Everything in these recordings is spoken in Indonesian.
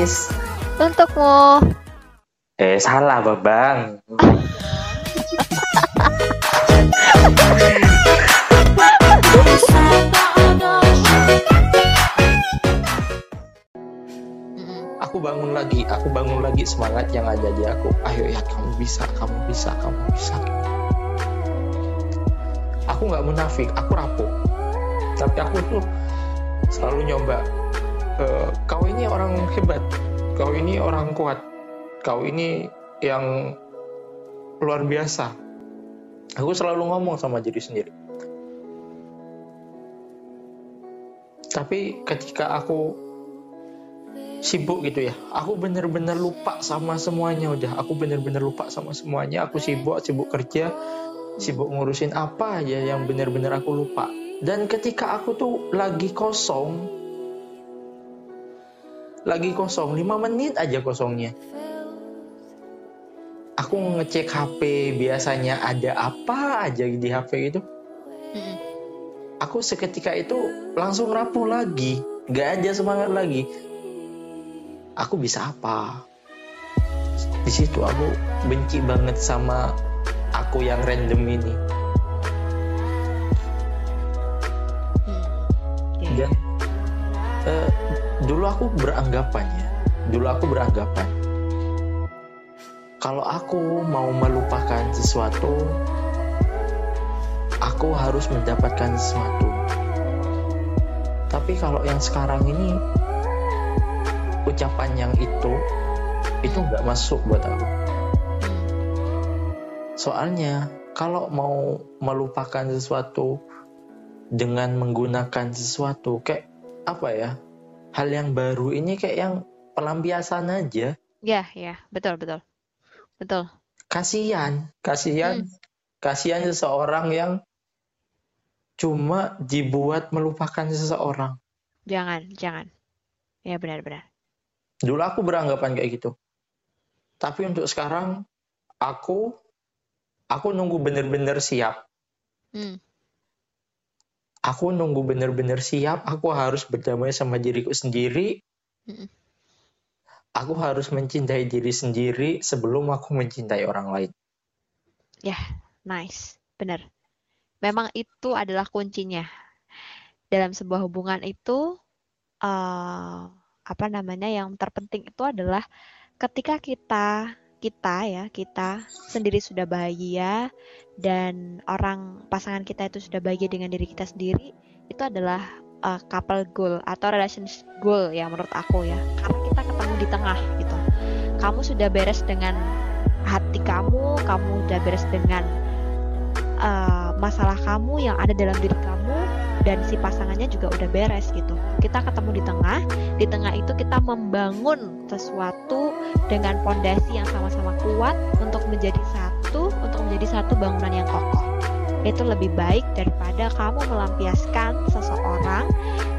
gratis. Untukmu. Eh, salah, Babang. aku bangun lagi, aku bangun lagi semangat yang ada di aku. Ayo ya, kamu bisa, kamu bisa, kamu bisa. Aku nggak munafik, aku rapuh. Tapi aku tuh selalu nyoba. E, kau ini orang hebat, kau ini orang kuat, kau ini yang luar biasa. Aku selalu ngomong sama diri sendiri. Tapi ketika aku sibuk gitu ya aku bener-bener lupa sama semuanya udah. Aku bener-bener lupa sama semuanya. Aku sibuk sibuk kerja sibuk ngurusin apa aja yang bener-bener aku lupa. Dan ketika aku tuh lagi kosong lagi kosong. 5 menit aja kosongnya. Aku ngecek HP biasanya ada apa aja di HP itu aku seketika itu langsung rapuh lagi. Gak ada semangat lagi. Aku bisa apa? Di situ aku benci banget sama aku yang random ini aku beranggapannya dulu aku beranggapan kalau aku mau melupakan sesuatu aku harus mendapatkan sesuatu. Tapi kalau yang sekarang ini ucapan yang itu itu nggak masuk buat aku. Soalnya kalau mau melupakan sesuatu dengan menggunakan sesuatu kayak apa ya hal yang baru ini kayak yang pelampiasan aja. Ya ya. Betul betul. Betul. Kasihan. Kasihan. Hmm. kasihan seseorang yang cuma dibuat melupakan seseorang. Jangan jangan. Ya benar-benar Dulu aku beranggapan kayak gitu. Tapi untuk sekarang aku aku nunggu bener-bener siap. Hmm. Aku nunggu bener-bener siap. Aku harus berdamai sama diriku sendiri. Aku harus mencintai diri sendiri sebelum aku mencintai orang lain. Ya, yeah, nice, bener. Memang itu adalah kuncinya dalam sebuah hubungan itu. Uh, apa namanya yang terpenting itu adalah ketika kita kita ya kita sendiri sudah bahagia dan orang pasangan kita itu sudah bahagia dengan diri kita sendiri itu adalah uh, couple goal atau relationship goal ya menurut aku ya. Karena kita ketemu di tengah gitu. Kamu sudah beres dengan hati kamu kamu sudah beres dengan uh, masalah kamu yang ada dalam diri kamu dan si pasangannya juga udah beres gitu. Kita ketemu di tengah, di tengah itu kita membangun sesuatu dengan fondasi yang sama-sama kuat untuk menjadi satu, untuk menjadi satu bangunan yang kokoh. Itu lebih baik daripada kamu melampiaskan seseorang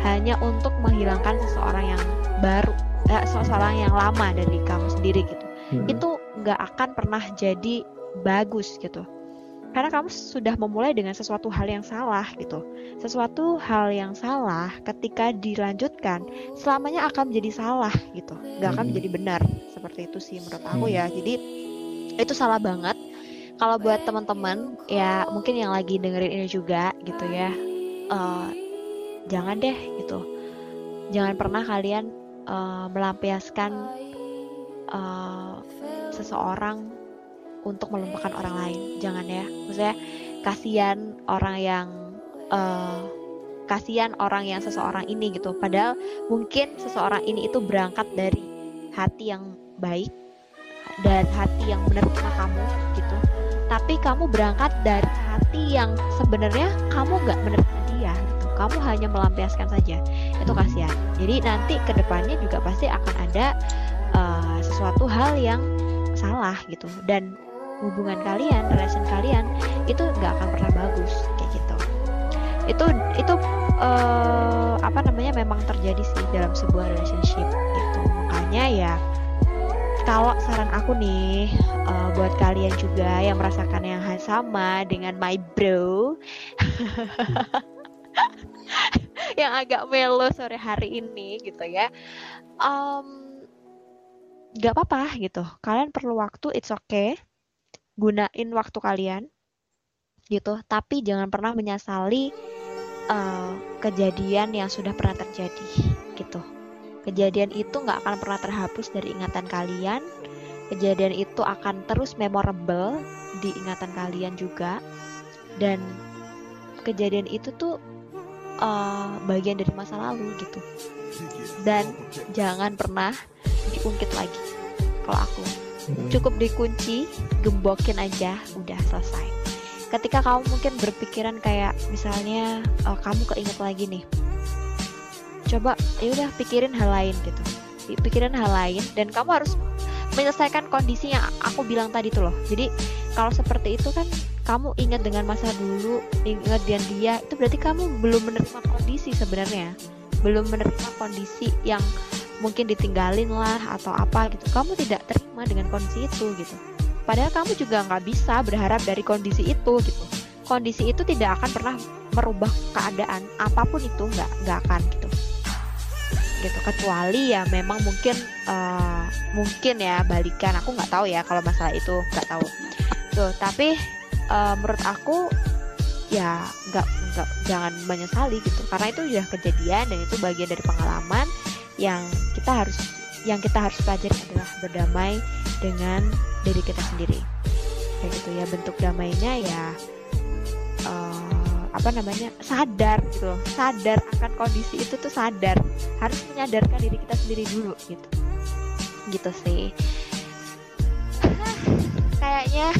hanya untuk menghilangkan seseorang yang baru, eh, seseorang yang lama dari kamu sendiri gitu. Hmm. Itu nggak akan pernah jadi bagus gitu karena kamu sudah memulai dengan sesuatu hal yang salah gitu. Sesuatu hal yang salah ketika dilanjutkan selamanya akan menjadi salah gitu, nggak akan hmm. menjadi benar. Seperti itu sih menurut aku ya. Hmm. Jadi itu salah banget. Kalau buat teman-teman ya mungkin yang lagi dengerin ini juga gitu ya, uh, jangan deh gitu. Jangan pernah kalian uh, melampiaskan uh, seseorang untuk melupakan orang lain. Jangan ya. Maksudnya kasihan orang yang uh, kasihan orang yang seseorang ini gitu. Padahal mungkin seseorang ini itu berangkat dari hati yang baik dan hati yang menerima kamu gitu. Tapi kamu berangkat dari hati yang sebenarnya kamu nggak menerima dia gitu. Kamu hanya melampiaskan saja. Itu kasihan. Jadi nanti ke depannya juga pasti akan ada uh, sesuatu hal yang salah gitu. Dan hubungan kalian, relation kalian itu nggak akan pernah bagus kayak gitu. Itu itu uh, apa namanya memang terjadi sih dalam sebuah relationship gitu. Makanya ya kalau saran aku nih uh, buat kalian juga yang merasakan yang sama dengan my bro yang agak melo sore hari ini gitu ya. Um, nggak apa-apa gitu kalian perlu waktu it's okay gunain waktu kalian gitu. Tapi jangan pernah menyesali uh, kejadian yang sudah pernah terjadi gitu. Kejadian itu nggak akan pernah terhapus dari ingatan kalian. Kejadian itu akan terus memorable di ingatan kalian juga. Dan kejadian itu tuh uh, bagian dari masa lalu gitu. Dan jangan pernah diungkit lagi kalau aku hmm. cukup dikunci gembokin aja udah selesai. Ketika kamu mungkin berpikiran kayak misalnya uh, kamu keinget lagi nih coba ya udah pikirin hal lain gitu. Pikirin hal lain dan kamu harus menyelesaikan kondisi yang aku bilang tadi tuh loh. Jadi kalau seperti itu kan kamu ingat dengan masa dulu ingat dia dia itu berarti kamu belum menerima kondisi sebenarnya. Belum menerima kondisi yang mungkin ditinggalin lah atau apa gitu. Kamu tidak terima dengan kondisi itu gitu. Padahal kamu juga nggak bisa berharap dari kondisi itu gitu. Kondisi itu tidak akan pernah merubah keadaan apa pun itu nggak nggak akan gitu. Gitu kecuali ya memang mungkin uh, mungkin ya balikan. Aku nggak tahu ya kalau masalah itu nggak tahu. Tuh tapi uh, menurut aku ya nggak nggak jangan menyesali gitu. Karena itu sudah kejadian dan itu bagian dari pengalaman yang kita harus yang kita harus pelajari adalah berdamai dengan diri kita sendiri. Kayak gitu ya bentuk damainya ya uh, apa namanya sadar gitu loh. Sadar akan kondisi itu tuh sadar. Harus menyadarkan diri kita sendiri dulu gitu. Gitu sih. Kayaknya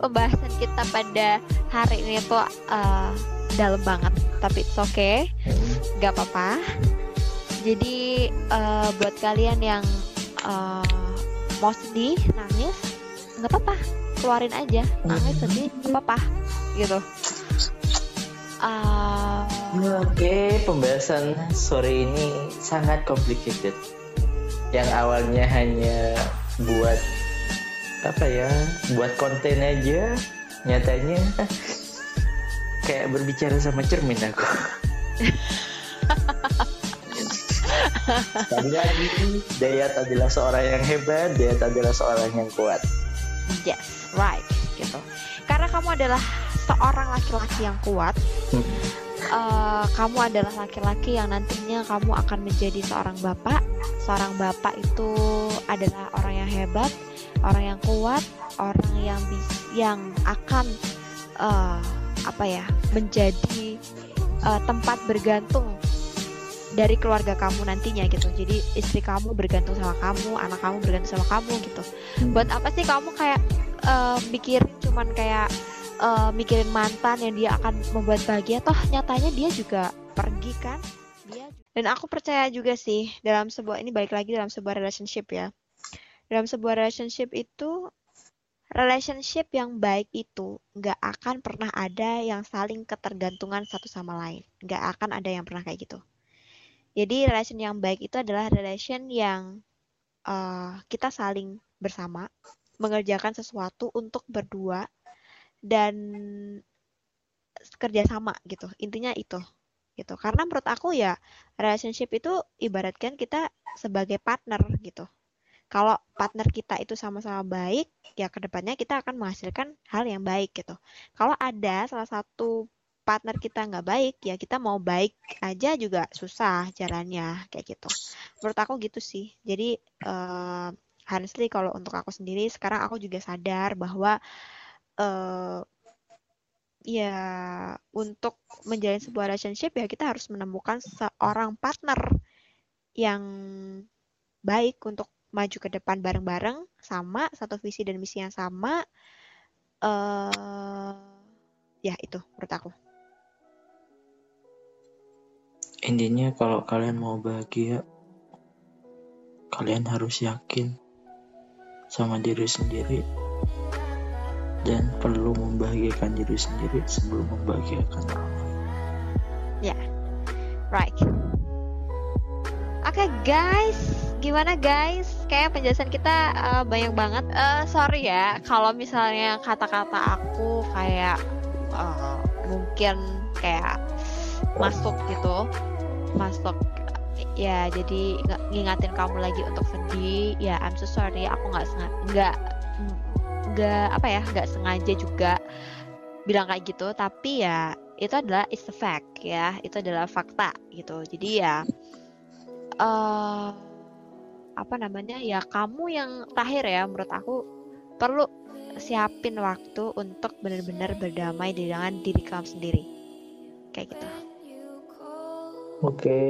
pembahasan kita pada hari ini tuh uh, dalam banget tapi it's okay. Nggak apa-apa jadi uh, buat kalian yang uh, mau sedih nangis nggak apa-apa. Keluarin aja. Nangis sedih nggak apa-apa gitu. Uh, oke okay, pembahasan sore ini sangat complicated. Yang awalnya hanya buat apa ya buat konten aja nyatanya kayak berbicara sama cermin aku Sekali lagi, Dayat adalah seorang yang hebat, Dayat adalah seorang yang kuat. Yes, right, gitu. Karena kamu adalah seorang laki-laki yang kuat, uh, kamu adalah laki-laki yang nantinya kamu akan menjadi seorang bapak. Seorang bapak itu adalah orang yang hebat, orang yang kuat, orang yang bis yang akan uh, apa ya menjadi uh, tempat bergantung dari keluarga kamu nantinya gitu. Jadi istri kamu bergantung sama kamu anak kamu bergantung sama kamu gitu. Hmm. buat apa sih kamu kayak uh, mikirin cuman kayak uh, mikirin mantan yang dia akan membuat bahagia? Toh nyatanya dia juga pergi kan? Dia dan aku percaya juga sih dalam sebuah ini balik lagi dalam sebuah relationship ya. Dalam sebuah relationship itu relationship yang baik itu nggak akan pernah ada yang saling ketergantungan satu sama lain. Nggak akan ada yang pernah kayak gitu jadi relation yang baik itu adalah relation yang uh, kita saling bersama mengerjakan sesuatu untuk berdua dan kerjasama gitu. Intinya itu gitu. Karena menurut aku ya relationship itu ibaratkan kita sebagai partner gitu. Kalau partner kita itu sama-sama baik, ya ke depannya kita akan menghasilkan hal yang baik gitu. Kalau ada salah satu partner kita nggak baik ya kita mau baik aja juga susah jalannya kayak gitu. Menurut aku gitu sih. Jadi uh, honestly kalau untuk aku sendiri sekarang aku juga sadar bahwa uh, ya untuk menjalin sebuah relationship ya kita harus menemukan seorang partner yang baik untuk maju ke depan bareng-bareng sama satu visi dan misi yang sama uh, ya itu menurut aku Intinya kalau kalian mau bahagia, kalian harus yakin sama diri sendiri dan perlu membahagiakan diri sendiri sebelum membahagiakan orang lain. Ya, right. Oke okay, guys, gimana guys? Kayak penjelasan kita uh, banyak banget. Uh, sorry ya, kalau misalnya kata-kata aku kayak uh, mungkin kayak masuk gitu masuk ya jadi ngingatin kamu lagi untuk sedih ya I'm so sorry aku nggak nggak nggak apa ya nggak sengaja juga bilang kayak gitu tapi ya itu adalah is the fact ya itu adalah fakta gitu. Jadi ya uh, apa namanya ya kamu yang terakhir ya menurut aku perlu siapin waktu untuk benar-benar berdamai dengan diri kamu sendiri. Kayak gitu oke. Okay.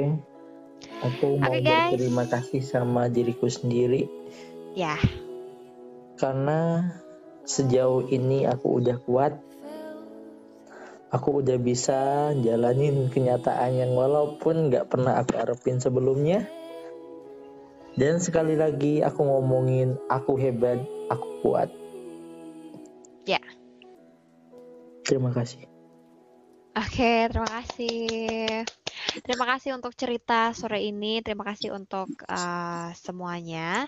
aku mau okay, berterima kasih sama diriku sendiri. Ya. Karena sejauh ini aku udah kuat. Aku udah bisa jalanin kenyataan yang walaupun nggak pernah aku harapin sebelumnya. Dan sekali lagi aku ngomongin aku hebat aku kuat. Ya. Terima kasih. Oke terima kasih terima kasih untuk cerita sore ini terima kasih untuk uh, semuanya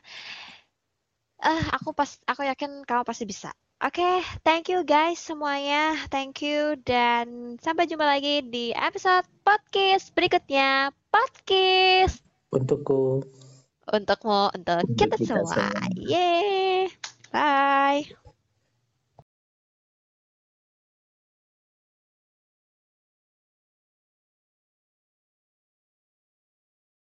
uh, aku pas aku yakin kamu pasti bisa. Oke, okay, thank you guys semuanya. Thank you dan sampai jumpa lagi di episode podcast berikutnya. Podcast untukku. Untukmu, untuk, untuk kita, kita semua. semua. Yeay. Bye.